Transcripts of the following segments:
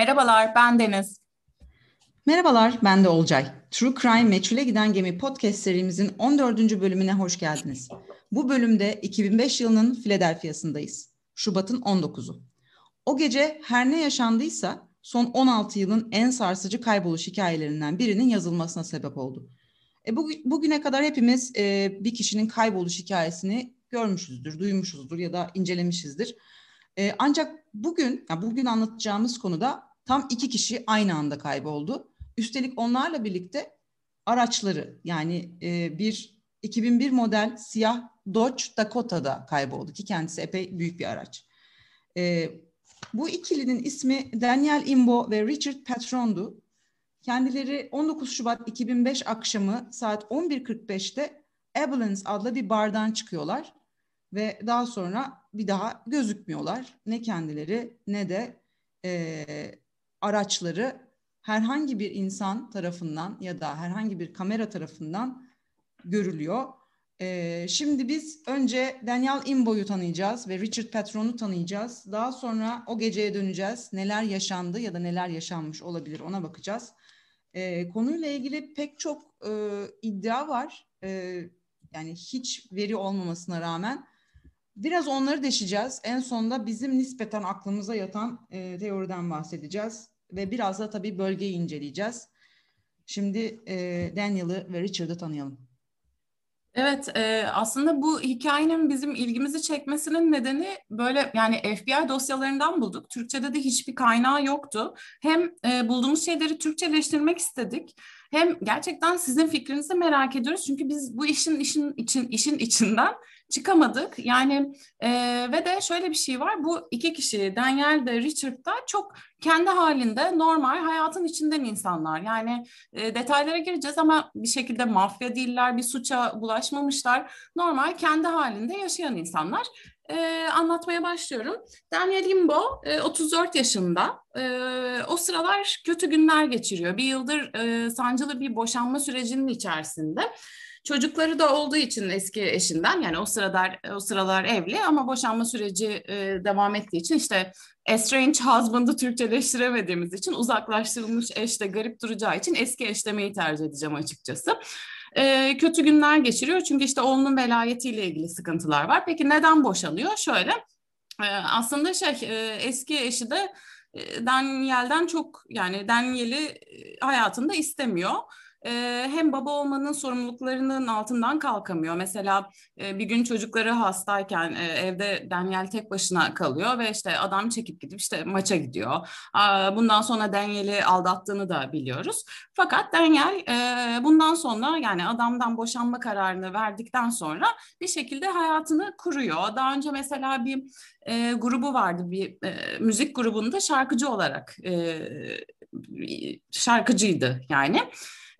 Merhabalar, ben Deniz. Merhabalar, ben de Olcay. True Crime Meçhule Giden Gemi podcast serimizin 14. bölümüne hoş geldiniz. Bu bölümde 2005 yılının Philadelphia'sındayız. Şubat'ın 19'u. O gece her ne yaşandıysa son 16 yılın en sarsıcı kayboluş hikayelerinden birinin yazılmasına sebep oldu. E, bu, bugüne kadar hepimiz e, bir kişinin kayboluş hikayesini görmüşüzdür, duymuşuzdur ya da incelemişizdir. E, ancak bugün, yani bugün anlatacağımız konuda tam iki kişi aynı anda kayboldu. Üstelik onlarla birlikte araçları yani e, bir 2001 model siyah Dodge Dakota'da kayboldu ki kendisi epey büyük bir araç. E, bu ikilinin ismi Daniel Imbo ve Richard Patron'du. Kendileri 19 Şubat 2005 akşamı saat 11.45'te Abilens adlı bir bardan çıkıyorlar ve daha sonra bir daha gözükmüyorlar. Ne kendileri ne de e, araçları herhangi bir insan tarafından ya da herhangi bir kamera tarafından görülüyor. Ee, şimdi biz önce Daniel Imbo'yu tanıyacağız ve Richard Patron'u tanıyacağız. Daha sonra o geceye döneceğiz. Neler yaşandı ya da neler yaşanmış olabilir ona bakacağız. Ee, konuyla ilgili pek çok e, iddia var. Ee, yani hiç veri olmamasına rağmen. Biraz onları deşeceğiz. En sonunda bizim nispeten aklımıza yatan e, teoriden bahsedeceğiz ve biraz da tabii bölgeyi inceleyeceğiz. Şimdi e, Daniel'ı ve Richard'ı tanıyalım. Evet, e, aslında bu hikayenin bizim ilgimizi çekmesinin nedeni böyle yani FBI dosyalarından bulduk. Türkçe'de de hiçbir kaynağı yoktu. Hem e, bulduğumuz şeyleri Türkçeleştirmek istedik. Hem gerçekten sizin fikrinizi merak ediyoruz. Çünkü biz bu işin işin için işin içinden çıkamadık. Yani e, ve de şöyle bir şey var. Bu iki kişi Daniel de Richard da çok kendi halinde normal hayatın içinden insanlar. Yani e, detaylara gireceğiz ama bir şekilde mafya değiller, bir suça bulaşmamışlar. Normal kendi halinde yaşayan insanlar. E, anlatmaya başlıyorum. Daniel Imbo e, 34 yaşında. E, o sıralar kötü günler geçiriyor. Bir yıldır e, sancılı bir boşanma sürecinin içerisinde. Çocukları da olduğu için eski eşinden yani o sıralar o sıralar evli ama boşanma süreci e, devam ettiği için işte estranged husband'ı Türkçeleştiremediğimiz için uzaklaştırılmış eş de garip duracağı için eski eş demeyi tercih edeceğim açıkçası. E, kötü günler geçiriyor çünkü işte oğlunun velayetiyle ilgili sıkıntılar var. Peki neden boşanıyor? Şöyle e, aslında şey e, eski eşi de Daniel'den çok yani Daniel'i hayatında istemiyor e, hem baba olmanın sorumluluklarının altından kalkamıyor. Mesela e, bir gün çocukları hastayken e, evde Daniel tek başına kalıyor ve işte adam çekip gidip işte maça gidiyor. E, bundan sonra Daniel'i aldattığını da biliyoruz. Fakat Daniel e, bundan sonra yani adamdan boşanma kararını verdikten sonra bir şekilde hayatını kuruyor. Daha önce mesela bir e, grubu vardı bir e, müzik grubunda şarkıcı olarak e, şarkıcıydı yani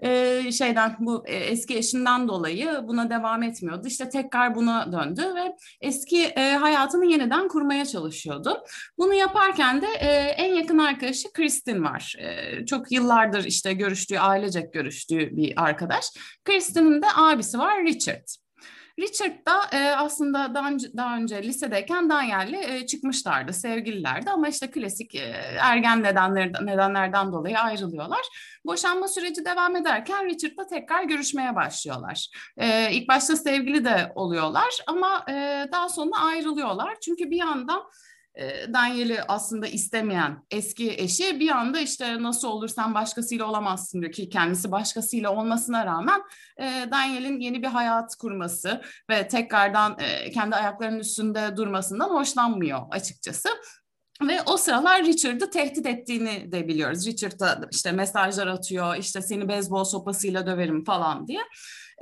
e, şeyden bu e, eski eşinden dolayı buna devam etmiyordu. İşte tekrar buna döndü ve eski e, hayatını yeniden kurmaya çalışıyordu. Bunu yaparken de e, en yakın arkadaşı Kristin var. E, çok yıllardır işte görüştüğü, ailecek görüştüğü bir arkadaş. Kristin'in de abisi var Richard. Richard da e, aslında daha önce, daha önce lisedeyken Daniel'le e, çıkmışlardı, sevgililerdi ama işte klasik e, ergen nedenlerden, nedenlerden dolayı ayrılıyorlar. Boşanma süreci devam ederken Richard'la tekrar görüşmeye başlıyorlar. E, ilk başta sevgili de oluyorlar ama e, daha sonra ayrılıyorlar. Çünkü bir yandan Daniel'i aslında istemeyen eski eşi bir anda işte nasıl olur sen başkasıyla olamazsın diyor ki kendisi başkasıyla olmasına rağmen Daniel'in yeni bir hayat kurması ve tekrardan kendi ayaklarının üstünde durmasından hoşlanmıyor açıkçası. Ve o sıralar Richard'ı tehdit ettiğini de biliyoruz. Richard da işte mesajlar atıyor, işte seni beyzbol sopasıyla döverim falan diye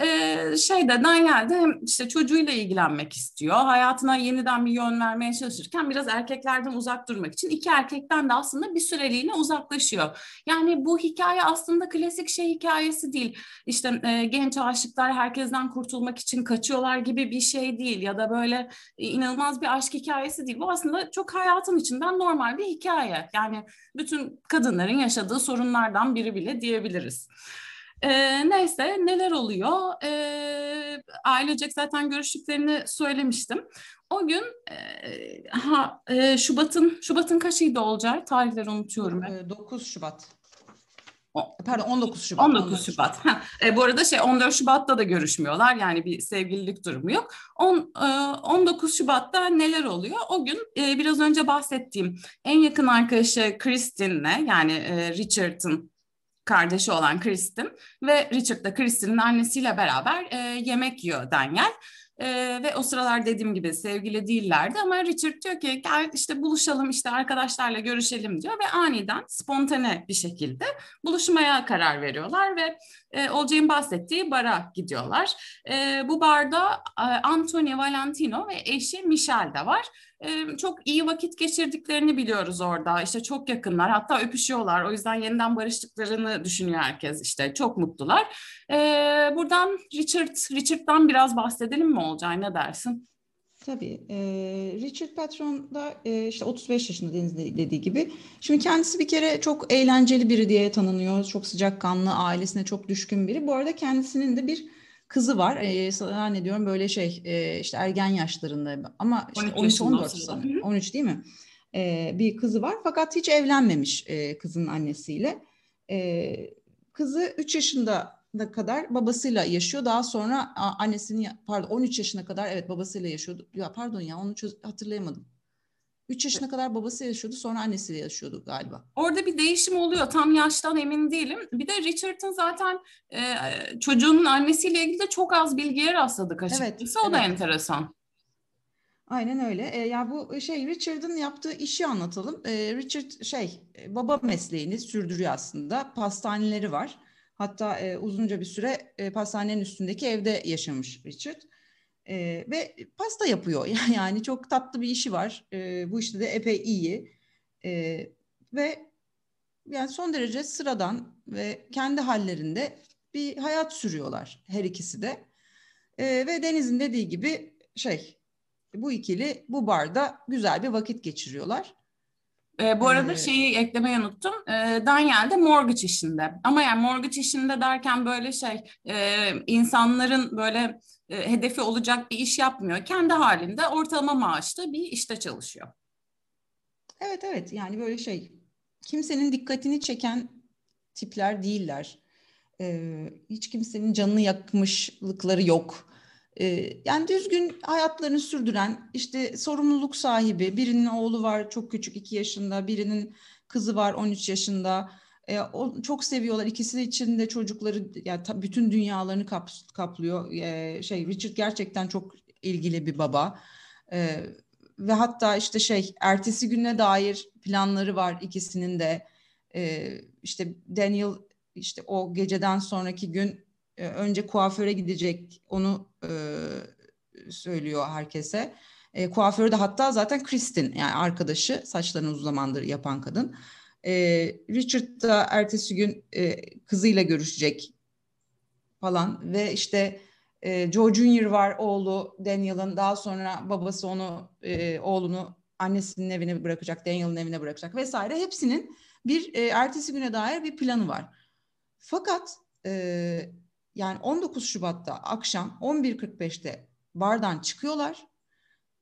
e, şeyde Daniel de işte çocuğuyla ilgilenmek istiyor. Hayatına yeniden bir yön vermeye çalışırken biraz erkeklerden uzak durmak için iki erkekten de aslında bir süreliğine uzaklaşıyor. Yani bu hikaye aslında klasik şey hikayesi değil. İşte e, genç aşıklar herkesten kurtulmak için kaçıyorlar gibi bir şey değil ya da böyle e, inanılmaz bir aşk hikayesi değil. Bu aslında çok hayatın içinden normal bir hikaye. Yani bütün kadınların yaşadığı sorunlardan biri bile diyebiliriz. E, neyse neler oluyor? E, ailecek zaten görüştüklerini söylemiştim. O gün e, ha, e, Şubat'ın Şubat'ın kaçıydı Olcay? Tarihleri unutuyorum. 9 Şubat. Pardon 19 Şubat. 19 Şubat. Ha, e, bu arada şey 14 Şubat'ta da görüşmüyorlar. Yani bir sevgililik durumu yok. On, e, 19 Şubat'ta neler oluyor? O gün e, biraz önce bahsettiğim en yakın arkadaşı Kristin'le yani e, Richard'ın kardeşi olan Kristin ve Richard da Kristin'in annesiyle beraber e, yemek yiyor Daniel. Ee, ve o sıralar dediğim gibi sevgili değillerdi ama Richard diyor ki gel işte buluşalım işte arkadaşlarla görüşelim diyor ve aniden spontane bir şekilde buluşmaya karar veriyorlar ve e, Olcay'ın bahsettiği bara gidiyorlar. E, bu barda e, Antonio Valentino ve eşi Michelle de var. E, çok iyi vakit geçirdiklerini biliyoruz orada. İşte çok yakınlar hatta öpüşüyorlar. O yüzden yeniden barıştıklarını düşünüyor herkes işte. Çok mutlular. E, buradan Richard, Richard'dan biraz bahsedelim mi Olcay ne dersin? Tabii. E, Richard Patron da e, işte 35 yaşında Deniz dediği gibi. Şimdi kendisi bir kere çok eğlenceli biri diye tanınıyor. Çok sıcakkanlı, ailesine çok düşkün biri. Bu arada kendisinin de bir kızı var. E, zannediyorum böyle şey e, işte ergen yaşlarında ama işte 13-14 sanırım. 13 değil mi? E, bir kızı var fakat hiç evlenmemiş e, kızın annesiyle. E, kızı 3 yaşında yaşına kadar babasıyla yaşıyor. Daha sonra annesinin pardon 13 yaşına kadar evet babasıyla yaşıyordu. Ya pardon ya onu çöz, hatırlayamadım. 3 yaşına kadar babası yaşıyordu sonra annesiyle yaşıyordu galiba. Orada bir değişim oluyor tam yaştan emin değilim. Bir de Richard'ın zaten e, çocuğunun annesiyle ilgili de çok az bilgiye rastladık açıkçası. Evet, o evet. da enteresan. Aynen öyle. E, ya bu şey Richard'ın yaptığı işi anlatalım. E, Richard şey baba mesleğini sürdürüyor aslında. Pastaneleri var. Hatta e, uzunca bir süre e, pastanenin üstündeki evde yaşamış Richard. E, ve pasta yapıyor. Yani çok tatlı bir işi var. E, bu işte de epey iyi. E, ve yani son derece sıradan ve kendi hallerinde bir hayat sürüyorlar her ikisi de. E, ve Deniz'in dediği gibi şey bu ikili bu barda güzel bir vakit geçiriyorlar. E, bu arada şeyi eklemeyi unuttum. E, Daniel de mortgage işinde. Ama yani mortgage işinde derken böyle şey e, insanların böyle e, hedefi olacak bir iş yapmıyor. Kendi halinde ortalama maaşlı bir işte çalışıyor. Evet evet yani böyle şey kimsenin dikkatini çeken tipler değiller. Ee, hiç kimsenin canını yakmışlıkları yok. Ee, yani düzgün hayatlarını sürdüren, işte sorumluluk sahibi, birinin oğlu var çok küçük iki yaşında, birinin kızı var 13 yaşında. E, o, çok seviyorlar. İkisi için de çocukları yani bütün dünyalarını kap, kaplıyor. E, şey Richard gerçekten çok ilgili bir baba. E, ve hatta işte şey ertesi güne dair planları var ikisinin de. E, işte Daniel işte o geceden sonraki gün önce kuaföre gidecek onu e, söylüyor herkese. E, kuaförü de hatta zaten Kristin yani arkadaşı saçlarını uzun zamandır yapan kadın. E, Richard da ertesi gün e, kızıyla görüşecek falan ve işte e, Joe Junior var oğlu Daniel'ın daha sonra babası onu e, oğlunu annesinin evine bırakacak Daniel'ın evine bırakacak vesaire hepsinin bir e, ertesi güne dair bir planı var. Fakat e, yani 19 Şubat'ta akşam 11.45'te bardan çıkıyorlar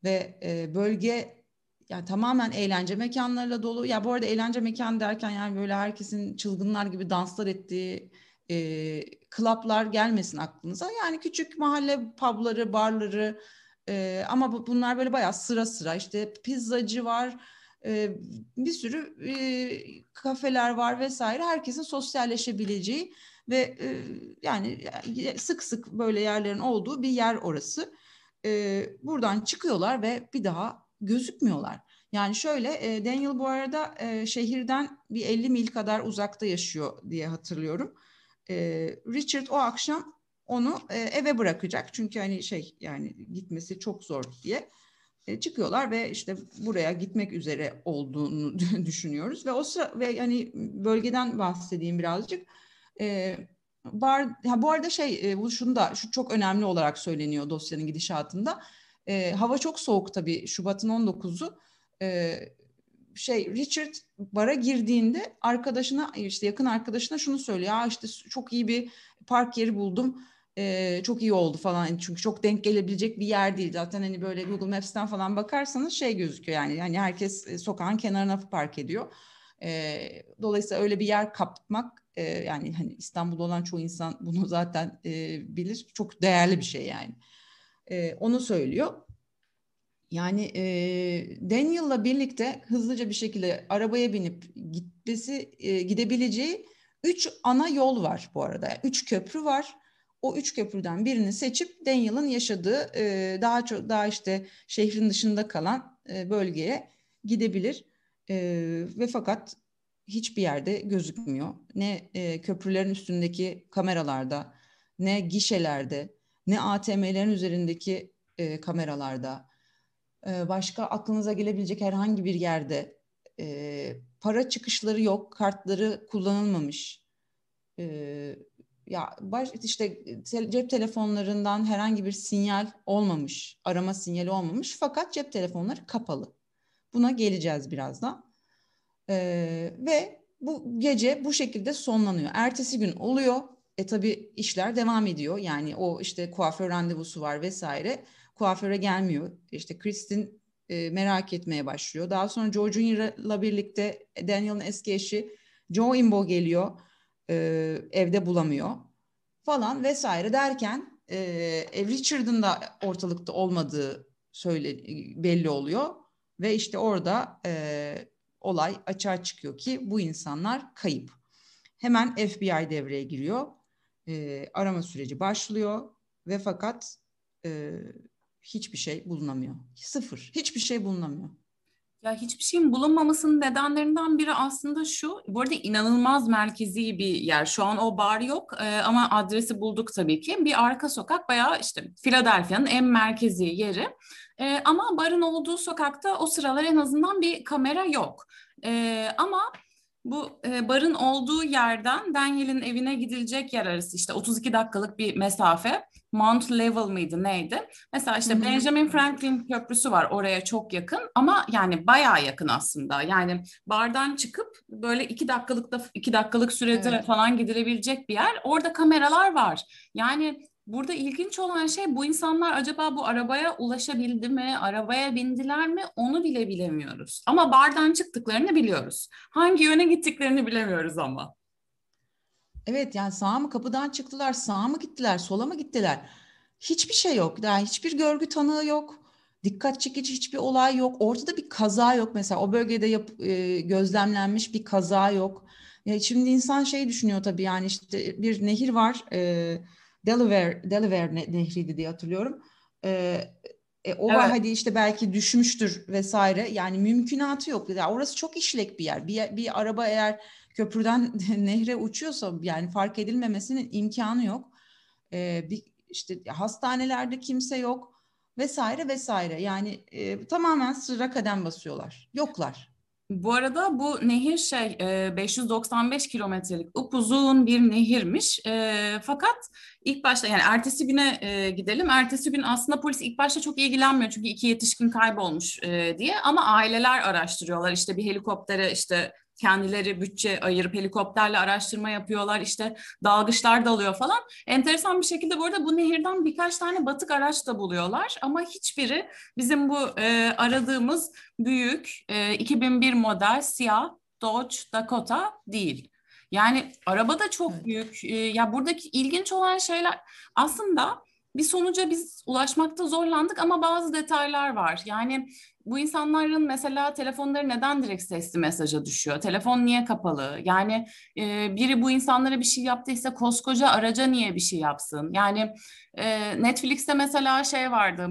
ve e, bölge yani tamamen eğlence mekanlarıyla dolu. Ya bu arada eğlence mekan derken yani böyle herkesin çılgınlar gibi danslar ettiği e, klaplar gelmesin aklınıza. Yani küçük mahalle pubları, barları e, ama bu, bunlar böyle bayağı sıra sıra işte pizzacı var, e, bir sürü e, kafeler var vesaire. Herkesin sosyalleşebileceği ve yani sık sık böyle yerlerin olduğu bir yer orası. Buradan çıkıyorlar ve bir daha gözükmüyorlar. Yani şöyle Daniel bu arada şehirden bir 50 mil kadar uzakta yaşıyor diye hatırlıyorum. Richard o akşam onu eve bırakacak çünkü hani şey yani gitmesi çok zor diye çıkıyorlar ve işte buraya gitmek üzere olduğunu düşünüyoruz ve o sıra ve yani bölgeden bahsedeyim birazcık. E, bar, ha, bu arada şey e, bu şunu da şu çok önemli olarak söyleniyor dosyanın gidişatında. E, hava çok soğuk tabii Şubat'ın 19'u. E, şey Richard bara girdiğinde arkadaşına işte yakın arkadaşına şunu söylüyor. Ya işte çok iyi bir park yeri buldum. Ee, çok iyi oldu falan çünkü çok denk gelebilecek bir yer değil zaten hani böyle Google Maps'ten falan bakarsanız şey gözüküyor yani yani herkes sokağın kenarına park ediyor. Ee, dolayısıyla öyle bir yer kapmak e, yani hani İstanbul'da olan çoğu insan bunu zaten e, bilir çok değerli bir şey yani. E, onu söylüyor. Yani e, Daniel'la birlikte hızlıca bir şekilde arabaya binip gitmesi e, gidebileceği üç ana yol var bu arada. Üç köprü var. O üç köprüden birini seçip Daniel'ın yaşadığı e, daha çok daha işte şehrin dışında kalan e, bölgeye gidebilir. E, ve fakat hiçbir yerde gözükmüyor. Ne e, köprülerin üstündeki kameralarda, ne gişelerde, ne ATM'lerin üzerindeki e, kameralarda, e, başka aklınıza gelebilecek herhangi bir yerde e, para çıkışları yok, kartları kullanılmamış. E, ya baş, işte cep telefonlarından herhangi bir sinyal olmamış, arama sinyali olmamış fakat cep telefonları kapalı. Buna geleceğiz birazdan. Ee, ve bu gece bu şekilde sonlanıyor. Ertesi gün oluyor. E tabi işler devam ediyor. Yani o işte kuaför randevusu var vesaire. Kuaföre gelmiyor. İşte Kristin e, merak etmeye başlıyor. Daha sonra Joe Junior'la birlikte Daniel'ın eski eşi Joe Imbo geliyor. E, evde bulamıyor falan vesaire derken e, Richard'ın da ortalıkta olmadığı söyle belli oluyor ve işte orada e, olay açığa çıkıyor ki bu insanlar kayıp. Hemen FBI devreye giriyor. E, arama süreci başlıyor ve fakat e, hiçbir şey bulunamıyor. Sıfır. Hiçbir şey bulunamıyor. Ya hiçbir şeyin bulunmamasının nedenlerinden biri aslında şu. Bu arada inanılmaz merkezi bir yer. Şu an o bar yok e, ama adresi bulduk tabii ki. Bir arka sokak bayağı işte Philadelphia'nın en merkezi yeri. E, ama barın olduğu sokakta o sıralar en azından bir kamera yok. E, ama bu e, barın olduğu yerden Daniel'in evine gidilecek yer arası işte 32 dakikalık bir mesafe. Mount Level mıydı neydi? Mesela işte. Benjamin Franklin Köprüsü var oraya çok yakın ama yani bayağı yakın aslında. Yani bardan çıkıp böyle iki dakikalıkta iki dakikalık sürede evet. falan gidilebilecek bir yer. Orada kameralar var. Yani Burada ilginç olan şey bu insanlar acaba bu arabaya ulaşabildi mi, arabaya bindiler mi onu bile bilemiyoruz. Ama bardan çıktıklarını biliyoruz. Hangi yöne gittiklerini bilemiyoruz ama. Evet yani sağ mı kapıdan çıktılar, sağ mı gittiler, sola mı gittiler? Hiçbir şey yok. Yani hiçbir görgü tanığı yok. Dikkat çekici hiçbir olay yok. Ortada bir kaza yok mesela. O bölgede yap, e, gözlemlenmiş bir kaza yok. Ya şimdi insan şey düşünüyor tabii yani işte bir nehir var. E, Delaware Delaware nehriydi diye hatırlıyorum. E, e, o evet. hadi işte belki düşmüştür vesaire. Yani mümkünatı yok. Yani orası çok işlek bir yer. Bir, bir araba eğer köprüden nehre uçuyorsa yani fark edilmemesinin imkanı yok. E, bir işte hastanelerde kimse yok vesaire vesaire. Yani e, tamamen sıra kadem basıyorlar. Yoklar. Bu arada bu nehir şey 595 kilometrelik upuzun bir nehirmiş. Fakat ilk başta yani ertesi güne gidelim. Ertesi gün aslında polis ilk başta çok ilgilenmiyor çünkü iki yetişkin kaybolmuş diye. Ama aileler araştırıyorlar. İşte bir helikoptere işte kendileri bütçe ayırıp helikopterle araştırma yapıyorlar. İşte dalgıçlar dalıyor falan. Enteresan bir şekilde bu arada bu nehirden birkaç tane batık araç da buluyorlar. Ama hiçbiri bizim bu e, aradığımız büyük e, 2001 model siyah Dodge Dakota değil. Yani araba da çok evet. büyük. E, ya buradaki ilginç olan şeyler aslında bir sonuca biz ulaşmakta zorlandık ama bazı detaylar var. Yani bu insanların mesela telefonları neden direkt sesli mesaja düşüyor? Telefon niye kapalı? Yani e, biri bu insanlara bir şey yaptıysa koskoca araca niye bir şey yapsın? Yani e, Netflix'te mesela şey vardı.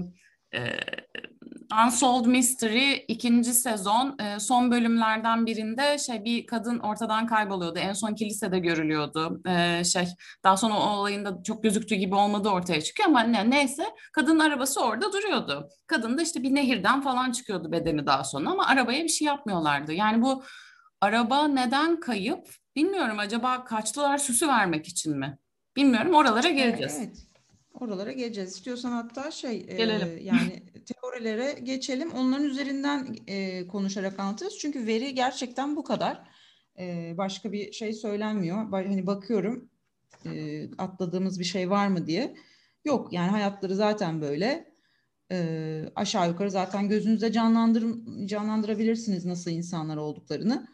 E, Unsolved Mystery ikinci sezon e, son bölümlerden birinde şey bir kadın ortadan kayboluyordu. En son kilisede görülüyordu. E, şey daha sonra o olayın da çok gözüktüğü gibi olmadığı ortaya çıkıyor ama ne, neyse kadının arabası orada duruyordu. Kadın da işte bir nehirden falan çıkıyordu bedeni daha sonra ama arabaya bir şey yapmıyorlardı. Yani bu araba neden kayıp bilmiyorum acaba kaçtılar süsü vermek için mi? Bilmiyorum oralara geleceğiz. Evet. Oralara geleceğiz. İstiyorsan hatta şey e, yani teorilere geçelim. Onların üzerinden e, konuşarak anlatırız. Çünkü veri gerçekten bu kadar. E, başka bir şey söylenmiyor. Hani bakıyorum e, atladığımız bir şey var mı diye. Yok yani hayatları zaten böyle. E, aşağı yukarı zaten gözünüzde canlandır canlandırabilirsiniz nasıl insanlar olduklarını.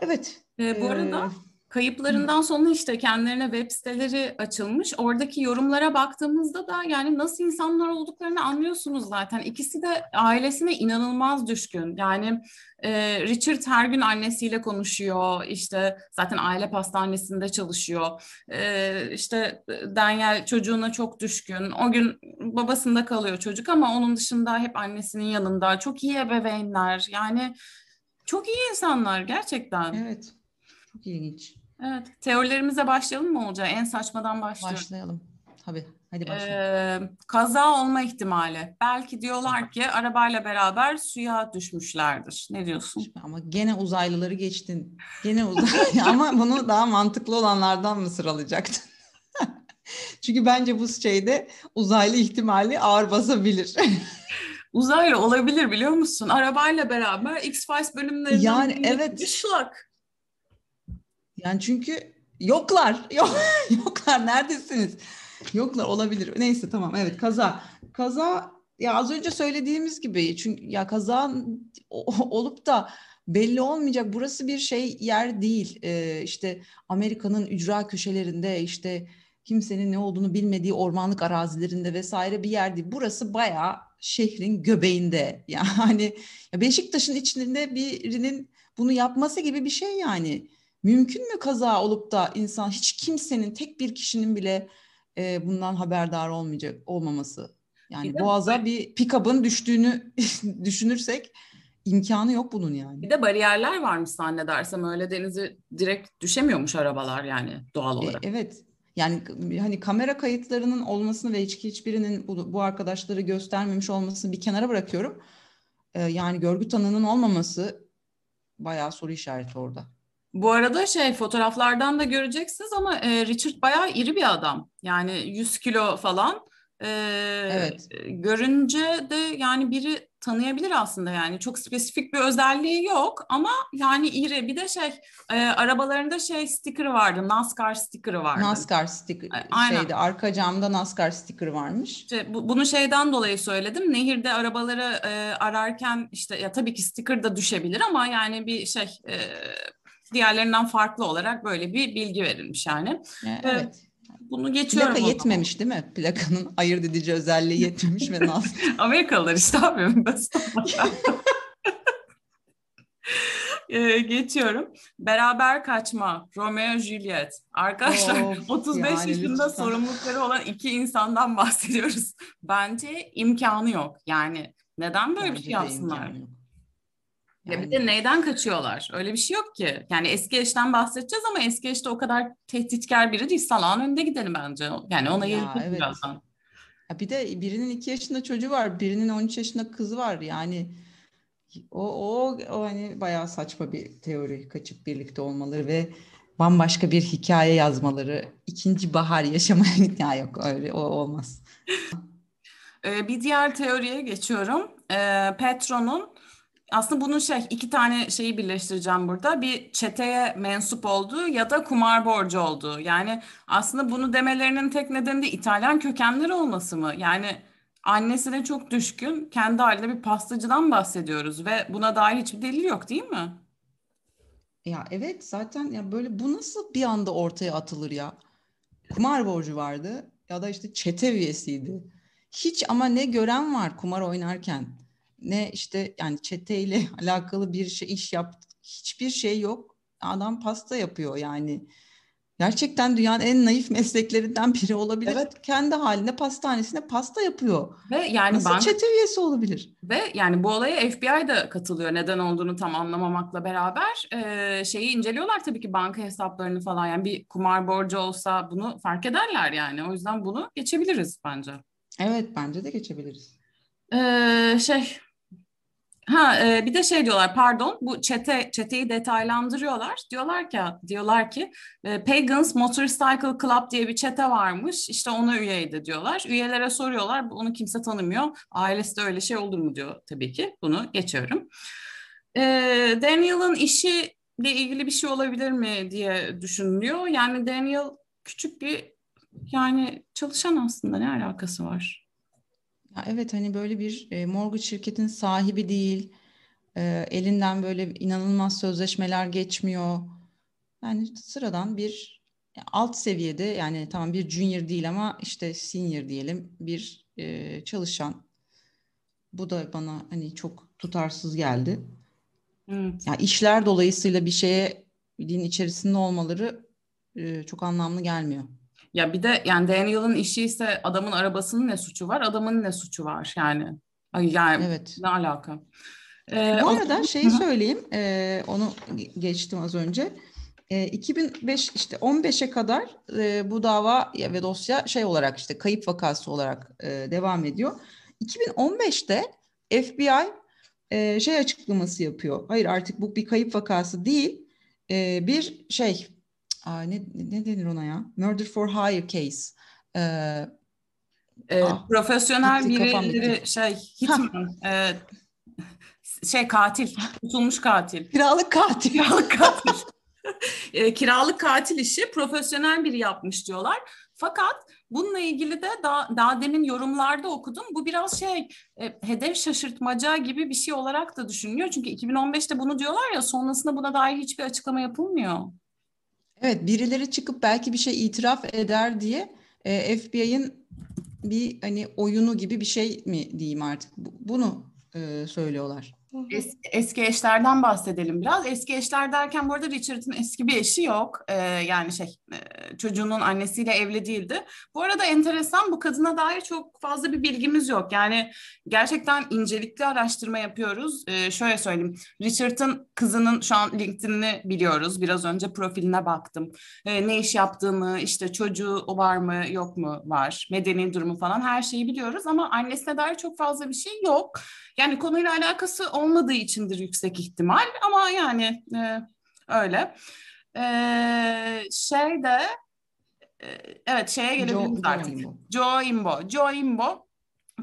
Evet. Ee, bu arada e, Kayıplarından sonra işte kendilerine web siteleri açılmış. Oradaki yorumlara baktığımızda da yani nasıl insanlar olduklarını anlıyorsunuz zaten. İkisi de ailesine inanılmaz düşkün. Yani e, Richard her gün annesiyle konuşuyor. İşte zaten aile pastanesinde çalışıyor. E, işte Daniel çocuğuna çok düşkün. O gün babasında kalıyor çocuk ama onun dışında hep annesinin yanında. Çok iyi ebeveynler. Yani çok iyi insanlar gerçekten. evet. Çok ilginç. Evet, teorilerimize başlayalım mı Olcay? En saçmadan başlayalım. Başlayalım. Tabii. Hadi başlayalım. Ee, kaza olma ihtimali. Belki diyorlar ki arabayla beraber suya düşmüşlerdir. Ne diyorsun? Ama gene uzaylıları geçtin. Gene uzay ama bunu daha mantıklı olanlardan mı sıralayacaktın? Çünkü bence bu şeyde uzaylı ihtimali ağır basabilir. Uzaylı olabilir biliyor musun? Arabayla beraber X-Files bölümlerinden Yani evet. bir şlak. Yani çünkü yoklar. Yok, yoklar. Neredesiniz? Yoklar olabilir. Neyse tamam evet kaza. Kaza ya az önce söylediğimiz gibi çünkü ya kaza olup da belli olmayacak. Burası bir şey yer değil. Ee, işte Amerika'nın ücra köşelerinde işte kimsenin ne olduğunu bilmediği ormanlık arazilerinde vesaire bir yer değil. Burası bayağı şehrin göbeğinde. Yani ya Beşiktaş'ın içinde birinin bunu yapması gibi bir şey yani. Mümkün mü kaza olup da insan hiç kimsenin tek bir kişinin bile e, bundan haberdar olmayacak olmaması? Yani Bir de- boğaza bir pick-up'ın düştüğünü düşünürsek imkanı yok bunun yani. Bir de bariyerler varmış zannedersem öyle denize direkt düşemiyormuş arabalar yani doğal E, olarak. evet. Yani hani kamera kayıtlarının olmasını ve hiç hiçbirinin bu, bu arkadaşları göstermemiş olmasını bir kenara bırakıyorum. E, yani görgü tanığının olmaması bayağı soru işareti orada. Bu arada şey fotoğraflardan da göreceksiniz ama e, Richard bayağı iri bir adam. Yani 100 kilo falan. E, Evet. Görünce de yani biri tanıyabilir aslında yani. Çok spesifik bir özelliği yok ama yani iri. Bir de şey e, arabalarında şey sticker'ı vardı. NASCAR sticker'ı vardı. NASCAR sticker aynen. şeydi arka camda NASCAR sticker varmış. İşte bu, bunu şeyden dolayı söyledim. Nehirde arabaları e, ararken işte ya tabii ki sticker da düşebilir ama yani bir şey e, diğerlerinden farklı olarak böyle bir bilgi verilmiş yani. Evet. evet. Bunu geçiyorum. Plaka yetmemiş değil mi? Plakanın ayırt edici özelliği yetmemiş ve NASCAR. Amerikalılar işte abi. Basit geçiyorum. Beraber kaçma. Romeo Juliet. Arkadaşlar Of, 35 yani yaşında lütfen. sorumlulukları olan iki insandan bahsediyoruz. Bence imkanı yok. Yani neden böyle bir Bence şey de yapsınlar? imkanı yok. Ya bir Yani- de neyden kaçıyorlar? Öyle bir şey yok ki. Yani eski eşten bahsedeceğiz ama eski eşte o kadar tehditkar biri değil. Salağın önünde gidelim bence. Yani ona Ya, evet. birazdan. Ya bir de birinin iki yaşında çocuğu var, birinin 13 yaşında kızı var. Yani o, o, o hani bayağı saçma bir teori. Kaçıp birlikte olmaları ve bambaşka bir hikaye yazmaları. ikinci bahar yaşamaya ya yok öyle o olmaz. Ee, bir diğer teoriye geçiyorum. Ee, Petro'nun aslında bunun şey iki tane şeyi birleştireceğim burada. Bir çeteye mensup olduğu ya da kumar borcu olduğu. Yani aslında bunu demelerinin tek nedeni de İtalyan kökenleri olması mı? Yani annesine çok düşkün, kendi halinde bir pastacıdan bahsediyoruz ve buna dair hiçbir delil yok değil mi? Ya evet zaten ya böyle bu nasıl bir anda ortaya atılır ya? Kumar borcu vardı ya da işte çete üyesiydi. Hiç ama ne gören var kumar oynarken ne işte yani çeteyle alakalı bir şey iş yaptı. Hiçbir şey yok. Adam pasta yapıyor yani. Gerçekten dünyanın en naif mesleklerinden biri olabilir. Evet. Kendi halinde pastanesine pasta yapıyor. Ve yani Nasıl banka çete üyesi olabilir? Ve yani bu olaya FBI da katılıyor neden olduğunu tam anlamamakla beraber. Ee, şeyi inceliyorlar tabii ki banka hesaplarını falan. Yani bir kumar borcu olsa bunu fark ederler yani. O yüzden bunu geçebiliriz bence. Evet bence de geçebiliriz. Ee, şey Ha e, bir de şey diyorlar pardon bu çete çeteyi detaylandırıyorlar. Diyorlar ki diyorlar ki e, Pagans Motorcycle Club diye bir çete varmış. İşte ona üyeydi diyorlar. Üyelere soruyorlar. Onu kimse tanımıyor. Ailesi de öyle şey olur mu diyor tabii ki. Bunu geçiyorum. E, Daniel'ın işi ile ilgili bir şey olabilir mi diye düşünülüyor. Yani Daniel küçük bir yani çalışan aslında ne alakası var? Ya evet hani böyle bir e, mortgage şirketin sahibi değil. E, elinden böyle inanılmaz sözleşmeler geçmiyor. Yani sıradan bir alt seviyede yani tamam bir junior değil ama işte senior diyelim bir e, çalışan. Bu da bana hani çok tutarsız geldi. Evet. Yani işler dolayısıyla bir şeye din içerisinde olmaları e, çok anlamlı gelmiyor. Ya bir de yani Daniel'ın işi ise adamın arabasının ne suçu var, adamın ne suçu var yani. Yani evet. ne alaka? Ee, Bu arada o... şeyi söyleyeyim, e, onu geçtim az önce. E, 2005 işte 15'e kadar e, bu dava ve dosya şey olarak işte kayıp vakası olarak e, devam ediyor. 2015'te FBI e, şey açıklaması yapıyor. Hayır artık bu bir kayıp vakası değil, e, bir şey Aa, ne, ne denir ona ya? Murder for hire case. Ee, e, ah, profesyonel birileri şey hitman e, şey katil tutulmuş katil. Kiralık katil. Kiralık katil. e, kiralık katil işi profesyonel biri yapmış diyorlar. Fakat bununla ilgili de daha, daha demin yorumlarda okudum. Bu biraz şey e, hedef şaşırtmaca gibi bir şey olarak da düşünülüyor. Çünkü 2015'te bunu diyorlar ya sonrasında buna dair hiçbir açıklama yapılmıyor. Evet birileri çıkıp belki bir şey itiraf eder diye e, FBI'ın bir hani oyunu gibi bir şey mi diyeyim artık bunu e, söylüyorlar. Es, eski eşlerden bahsedelim biraz. Eski eşler derken bu arada Richard'ın eski bir eşi yok. Ee, yani şey e, çocuğunun annesiyle evli değildi. Bu arada enteresan bu kadına dair çok fazla bir bilgimiz yok. Yani gerçekten incelikli araştırma yapıyoruz. Ee, şöyle söyleyeyim. Richard'ın kızının şu an LinkedIn'ini biliyoruz. Biraz önce profiline baktım. Ee, ne iş yaptığını, işte çocuğu var mı yok mu var, medeni durumu falan her şeyi biliyoruz. Ama annesine dair çok fazla bir şey yok. Yani konuyla alakası olmadığı içindir yüksek ihtimal ama yani e, öyle. E, şey de e, evet şeye gelebiliriz Joe, artık. Joe Imbo. Joe Imbo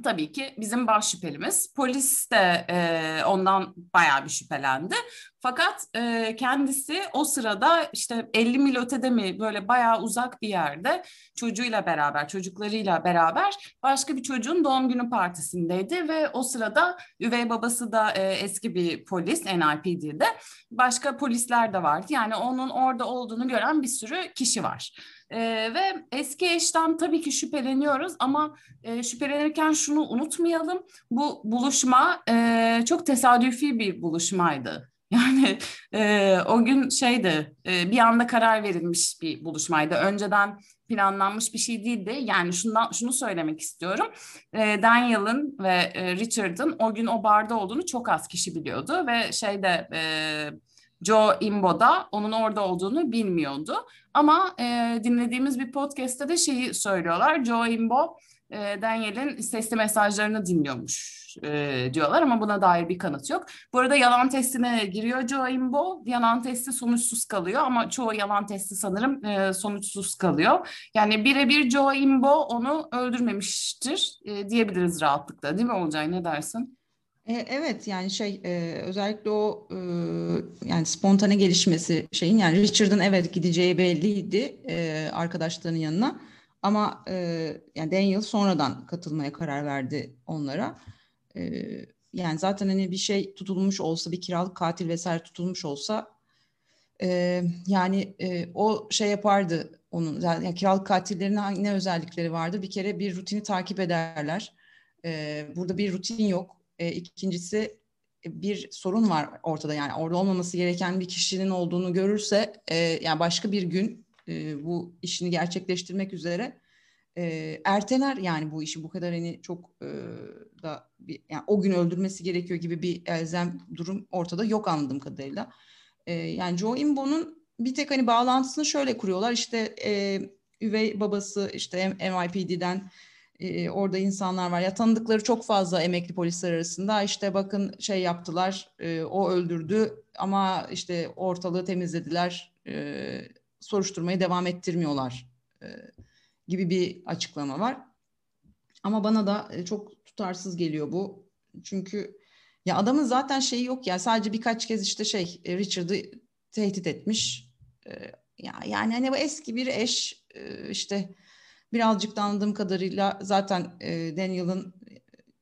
tabii ki bizim baş şüphelimiz. Polis de e, ondan bayağı bir şüphelendi. Fakat e, kendisi o sırada işte 50 mil ötede mi böyle bayağı uzak bir yerde çocuğuyla beraber, çocuklarıyla beraber başka bir çocuğun doğum günü partisindeydi ve o sırada üvey babası da e, eski bir polis NIPD'de. Başka polisler de vardı. Yani onun orada olduğunu gören bir sürü kişi var. E, ve eski eşten tabii ki şüpheleniyoruz ama e, şüphelenirken şunu unutmayalım. Bu buluşma e, çok tesadüfi bir buluşmaydı. Yani e, o gün şeydi e, bir anda karar verilmiş bir buluşmaydı. Önceden planlanmış bir şey değildi. Yani şundan şunu söylemek istiyorum. E, Daniel'ın ve e, Richard'ın o gün o barda olduğunu çok az kişi biliyordu ve şeyde e, Joe Imbo da onun orada olduğunu bilmiyordu. Ama e, dinlediğimiz bir podcast'te de şeyi söylüyorlar. Joe Imbo e, Daniel'in sesli mesajlarını dinliyormuş e, diyorlar ama buna dair bir kanıt yok. Bu arada yalan testine giriyor Joe Imbo. Yalan testi sonuçsuz kalıyor ama çoğu yalan testi sanırım e, sonuçsuz kalıyor. Yani birebir Joe Imbo onu öldürmemiştir e, diyebiliriz rahatlıkla değil mi Olcay ne dersin? E, evet yani şey e, özellikle o e, yani spontane gelişmesi şeyin yani Richard'ın evet gideceği belliydi arkadaşlarının yanına ama yani Daniel sonradan katılmaya karar verdi onlara. Yani zaten hani bir şey tutulmuş olsa bir kiralık katil vesaire tutulmuş olsa yani o şey yapardı onun yani kiralık katillerin ne özellikleri vardı bir kere bir rutini takip ederler. Burada bir rutin yok e, ikincisi e, bir sorun var ortada. Yani orada olmaması gereken bir kişinin olduğunu görürse e, yani başka bir gün e, bu işini gerçekleştirmek üzere e, erteler yani bu işi. Bu kadar hani çok e, da bir, yani o gün öldürmesi gerekiyor gibi bir elzem durum ortada yok anladığım kadarıyla. E, yani Joe Imbo'nun bir tek hani bağlantısını şöyle kuruyorlar. İşte e, üvey babası işte MIPD'den e, orada insanlar var. Ya tanıdıkları çok fazla emekli polisler arasında işte bakın şey yaptılar, e, o öldürdü ama işte ortalığı temizlediler, e, soruşturmayı devam ettirmiyorlar e, gibi bir açıklama var. Ama bana da e, çok tutarsız geliyor bu. Çünkü ya adamın zaten şeyi yok ya sadece birkaç kez işte şey e, Richard'ı tehdit etmiş. E, ya yani hani bu eski bir eş e, işte birazcık da anladığım kadarıyla zaten e, Daniel'ın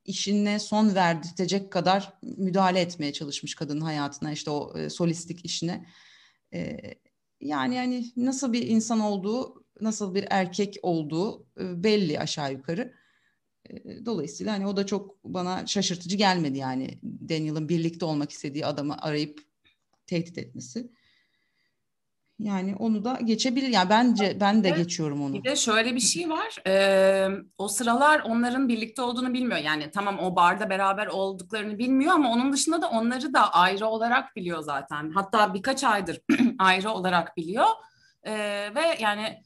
işine son verdirtecek kadar müdahale etmeye çalışmış kadının hayatına işte o e, solistik işine. E, yani yani nasıl bir insan olduğu, nasıl bir erkek olduğu e, belli aşağı yukarı. E, dolayısıyla hani o da çok bana şaşırtıcı gelmedi yani Daniel'ın birlikte olmak istediği adamı arayıp tehdit etmesi. Yani onu da geçebilir. Yani bence ben de geçiyorum onu. Bir de şöyle bir şey var. Ee, o sıralar onların birlikte olduğunu bilmiyor. Yani tamam o barda beraber olduklarını bilmiyor ama onun dışında da onları da ayrı olarak biliyor zaten. Hatta birkaç aydır ayrı olarak biliyor. Ee, ve yani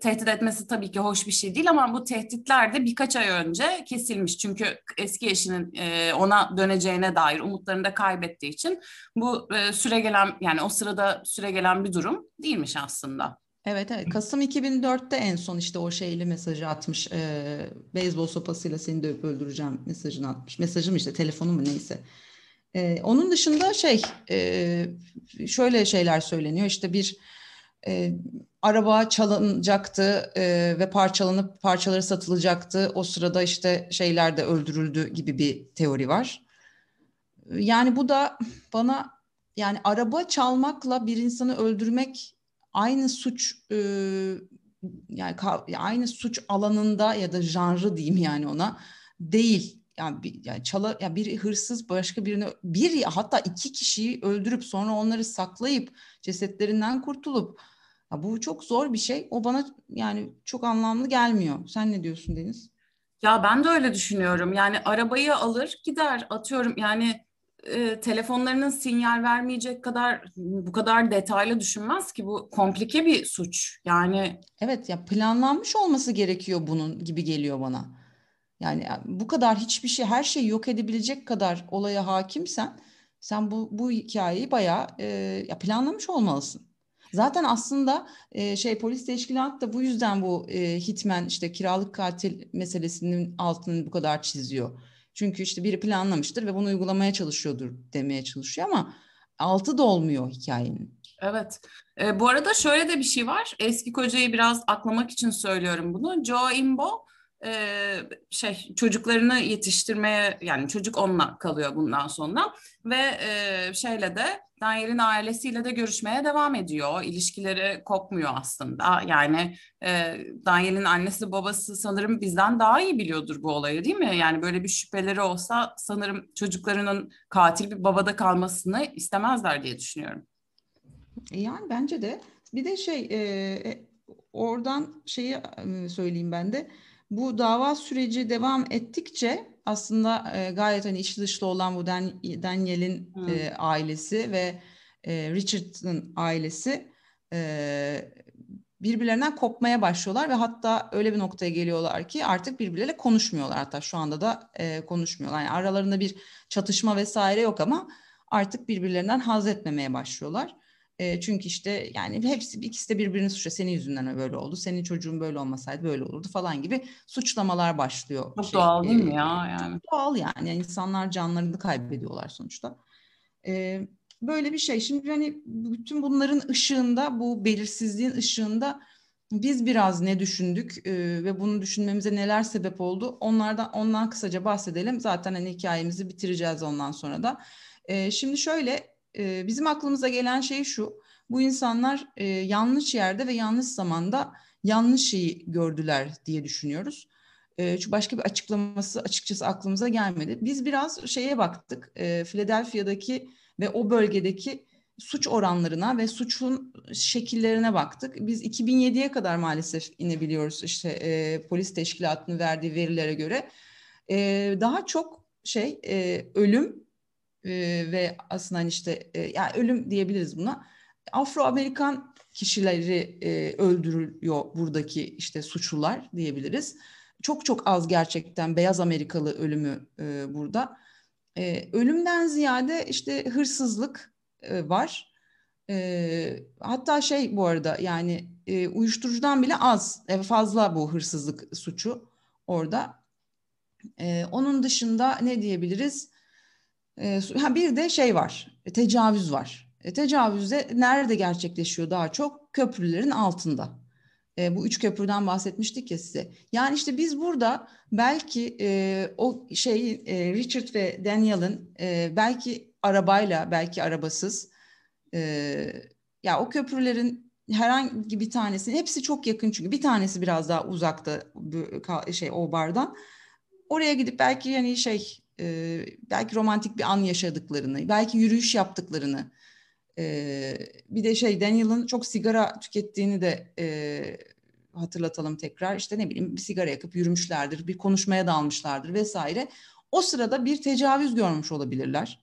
tehdit etmesi tabii ki hoş bir şey değil ama bu tehditler de birkaç ay önce kesilmiş. Çünkü eski eşinin e, ona döneceğine dair umutlarını da kaybettiği için bu e, süre gelen yani o sırada süre gelen bir durum değilmiş aslında. Evet evet Kasım 2004'te en son işte o şeyli mesajı atmış. E, beyzbol sopasıyla seni dövüp öldüreceğim mesajını atmış. Mesajım işte telefonu mu neyse. E, onun dışında şey e, şöyle şeyler söyleniyor işte bir e, araba çalınacaktı e, ve parçalanıp parçaları satılacaktı. O sırada işte şeyler de öldürüldü gibi bir teori var. Yani bu da bana yani araba çalmakla bir insanı öldürmek aynı suç e, yani aynı suç alanında ya da janrı diyeyim yani ona değil. Yani, bir, yani çala yani bir hırsız başka birini bir hatta iki kişiyi öldürüp sonra onları saklayıp cesetlerinden kurtulup ya bu çok zor bir şey. O bana yani çok anlamlı gelmiyor. Sen ne diyorsun Deniz? Ya ben de öyle düşünüyorum. Yani arabayı alır gider atıyorum yani e, telefonlarının sinyal vermeyecek kadar bu kadar detaylı düşünmez ki bu komplike bir suç. Yani evet ya planlanmış olması gerekiyor bunun gibi geliyor bana. Yani bu kadar hiçbir şey her şeyi yok edebilecek kadar olaya hakimsen sen bu bu hikayeyi bayağı e, ya planlamış olmalısın. Zaten aslında e, şey polis teşkilatı da bu yüzden bu e, hitmen işte kiralık katil meselesinin altını bu kadar çiziyor. Çünkü işte biri planlamıştır ve bunu uygulamaya çalışıyordur demeye çalışıyor ama altı da olmuyor hikayenin. Evet. E, bu arada şöyle de bir şey var. Eski kocayı biraz aklamak için söylüyorum bunu. Joe Imbo e, şey çocuklarını yetiştirmeye yani çocuk onunla kalıyor bundan sonra ve e, şeyle de Daniel'in ailesiyle de görüşmeye devam ediyor. İlişkileri kopmuyor aslında. Yani e, Daniel'in annesi babası sanırım bizden daha iyi biliyordur bu olayı değil mi? Yani böyle bir şüpheleri olsa sanırım çocuklarının katil bir babada kalmasını istemezler diye düşünüyorum. Yani bence de. Bir de şey e, oradan şeyi söyleyeyim ben de bu dava süreci devam ettikçe aslında e, gayet hani içli dışlı olan bu Dan, Daniel'in e, ailesi ve e, Richard'ın ailesi e, birbirlerinden kopmaya başlıyorlar ve hatta öyle bir noktaya geliyorlar ki artık birbirleriyle konuşmuyorlar. Hatta şu anda da e, konuşmuyorlar. Yani aralarında bir çatışma vesaire yok ama artık birbirlerinden haz etmemeye başlıyorlar. E, çünkü işte yani hepsi ikisi de birbirini suçluyor. Senin yüzünden böyle oldu. Senin çocuğun böyle olmasaydı böyle olurdu falan gibi suçlamalar başlıyor. Çok şey, doğal değil mi ya yani? Çok doğal yani. yani insanlar canlarını kaybediyorlar sonuçta. E, böyle bir şey. Şimdi hani bütün bunların ışığında bu belirsizliğin ışığında biz biraz ne düşündük e, ve bunu düşünmemize neler sebep oldu? Onlardan ondan kısaca bahsedelim. Zaten hani hikayemizi bitireceğiz ondan sonra da. E, şimdi şöyle e, bizim aklımıza gelen şey şu. Bu insanlar e, yanlış yerde ve yanlış zamanda yanlış şeyi gördüler diye düşünüyoruz. E, çünkü başka bir açıklaması açıkçası aklımıza gelmedi. Biz biraz şeye baktık. E, Philadelphia'daki ve o bölgedeki suç oranlarına ve suçun şekillerine baktık. Biz 2007'ye kadar maalesef inebiliyoruz işte e, polis teşkilatının verdiği verilere göre. E, daha çok şey e, ölüm e, ve aslında hani işte e, yani ölüm diyebiliriz buna. Afro-Amerikan kişileri e, öldürülüyor buradaki işte suçlular diyebiliriz. çok çok az gerçekten beyaz Amerikalı ölümü e, burada. E, ölümden ziyade işte hırsızlık e, var. Hatta şey bu arada yani uyuşturucudan bile az, fazla bu hırsızlık suçu orada. Onun dışında ne diyebiliriz? E, ha bir de şey var, e, tecavüz var. E, tecavüz de nerede gerçekleşiyor daha çok? Köprülerin altında. E, bu üç köprüden bahsetmiştik ya size. Yani işte biz burada belki e, o şey e, Richard ve Daniel'ın e, belki arabayla, belki arabasız e, ya o köprülerin herhangi bir tanesi, hepsi çok yakın çünkü bir tanesi biraz daha uzakta şey o bardan. Oraya gidip belki yani şey e, belki romantik bir an yaşadıklarını, belki yürüyüş yaptıklarını, e, bir de şey Daniel'ın çok sigara tükettiğini de e, hatırlatalım tekrar. İşte ne bileyim bir sigara yakıp yürümüşlerdir, bir konuşmaya dalmışlardır vesaire. O sırada bir tecavüz görmüş olabilirler.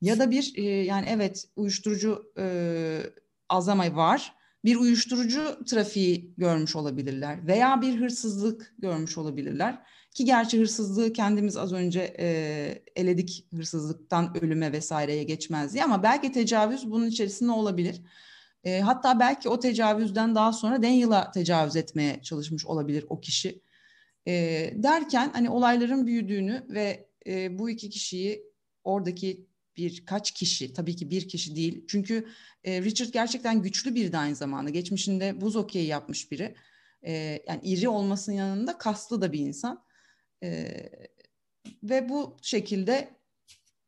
Ya da bir e, yani evet uyuşturucu e, azama var. Bir uyuşturucu trafiği görmüş olabilirler veya bir hırsızlık görmüş olabilirler. Ki gerçi hırsızlığı kendimiz az önce e, eledik hırsızlıktan ölüme vesaireye geçmez diye ama belki tecavüz bunun içerisinde olabilir. E, hatta belki o tecavüzden daha sonra Daniel'a tecavüz etmeye çalışmış olabilir o kişi. E, derken hani olayların büyüdüğünü ve e, bu iki kişiyi oradaki birkaç kişi tabii ki bir kişi değil. Çünkü e, Richard gerçekten güçlü bir aynı zamanda. Geçmişinde buz okeyi yapmış biri. Yani iri olmasının yanında kaslı da bir insan. E, ve bu şekilde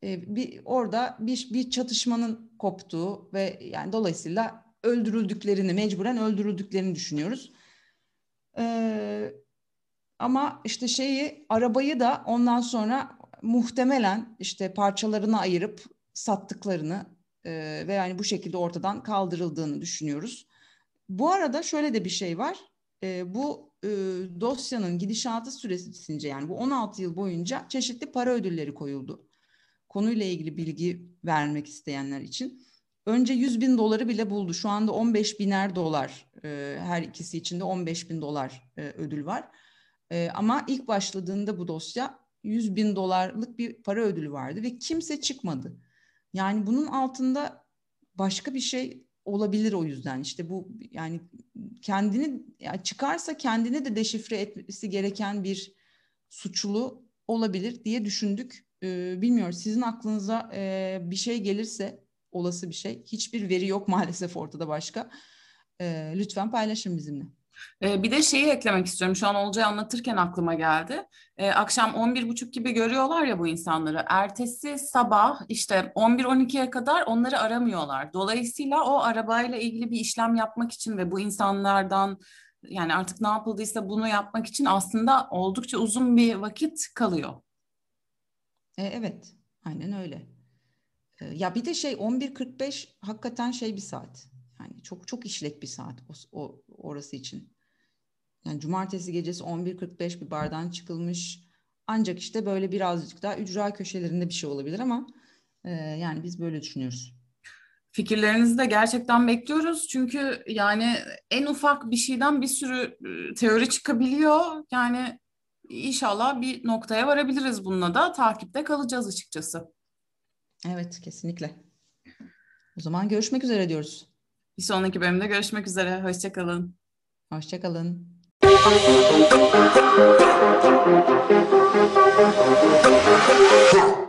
e, bir orada bir bir çatışmanın koptuğu ve yani dolayısıyla öldürüldüklerini, mecburen öldürüldüklerini düşünüyoruz. Ee, ama işte şeyi, arabayı da ondan sonra muhtemelen işte parçalarına ayırıp sattıklarını e, ve yani bu şekilde ortadan kaldırıldığını düşünüyoruz. Bu arada şöyle de bir şey var. E, bu e, dosyanın gidişatı süresince yani bu 16 yıl boyunca çeşitli para ödülleri koyuldu. Konuyla ilgili bilgi vermek isteyenler için. Önce 100 bin doları bile buldu. Şu anda 15 biner dolar e, her ikisi için de 15 bin dolar e, ödül var. E, ama ilk başladığında bu dosya 100 bin dolarlık bir para ödülü vardı ve kimse çıkmadı. Yani bunun altında başka bir şey olabilir o yüzden. İşte bu yani kendini yani çıkarsa kendini de deşifre etmesi gereken bir suçlu olabilir diye düşündük. Ee, bilmiyorum sizin aklınıza e, bir şey gelirse olası bir şey. Hiçbir veri yok maalesef ortada başka. E, lütfen paylaşın bizimle. Ee, bir de şeyi eklemek istiyorum. Şu an Olcay anlatırken aklıma geldi. Ee, akşam 11.30 gibi görüyorlar ya bu insanları. Ertesi sabah işte 11-12'ye kadar onları aramıyorlar. Dolayısıyla o arabayla ilgili bir işlem yapmak için ve bu insanlardan yani artık ne yapıldıysa bunu yapmak için aslında oldukça uzun bir vakit kalıyor. E, evet, aynen öyle. E, ya bir de şey 11.45 hakikaten şey bir saat. Yani çok çok işlek bir saat o, o orası için. Yani cumartesi gecesi 11.45 bir bardan çıkılmış. Ancak işte böyle birazcık daha ücra köşelerinde bir şey olabilir ama e, yani biz böyle düşünüyoruz. Fikirlerinizi de gerçekten bekliyoruz. Çünkü yani en ufak bir şeyden bir sürü e, teori çıkabiliyor. Yani inşallah bir noktaya varabiliriz bununla da takipte kalacağız açıkçası. Evet kesinlikle. O zaman görüşmek üzere diyoruz. Bir sonraki bölümde görüşmek üzere. Hoşçakalın. Hoşçakalın. Thank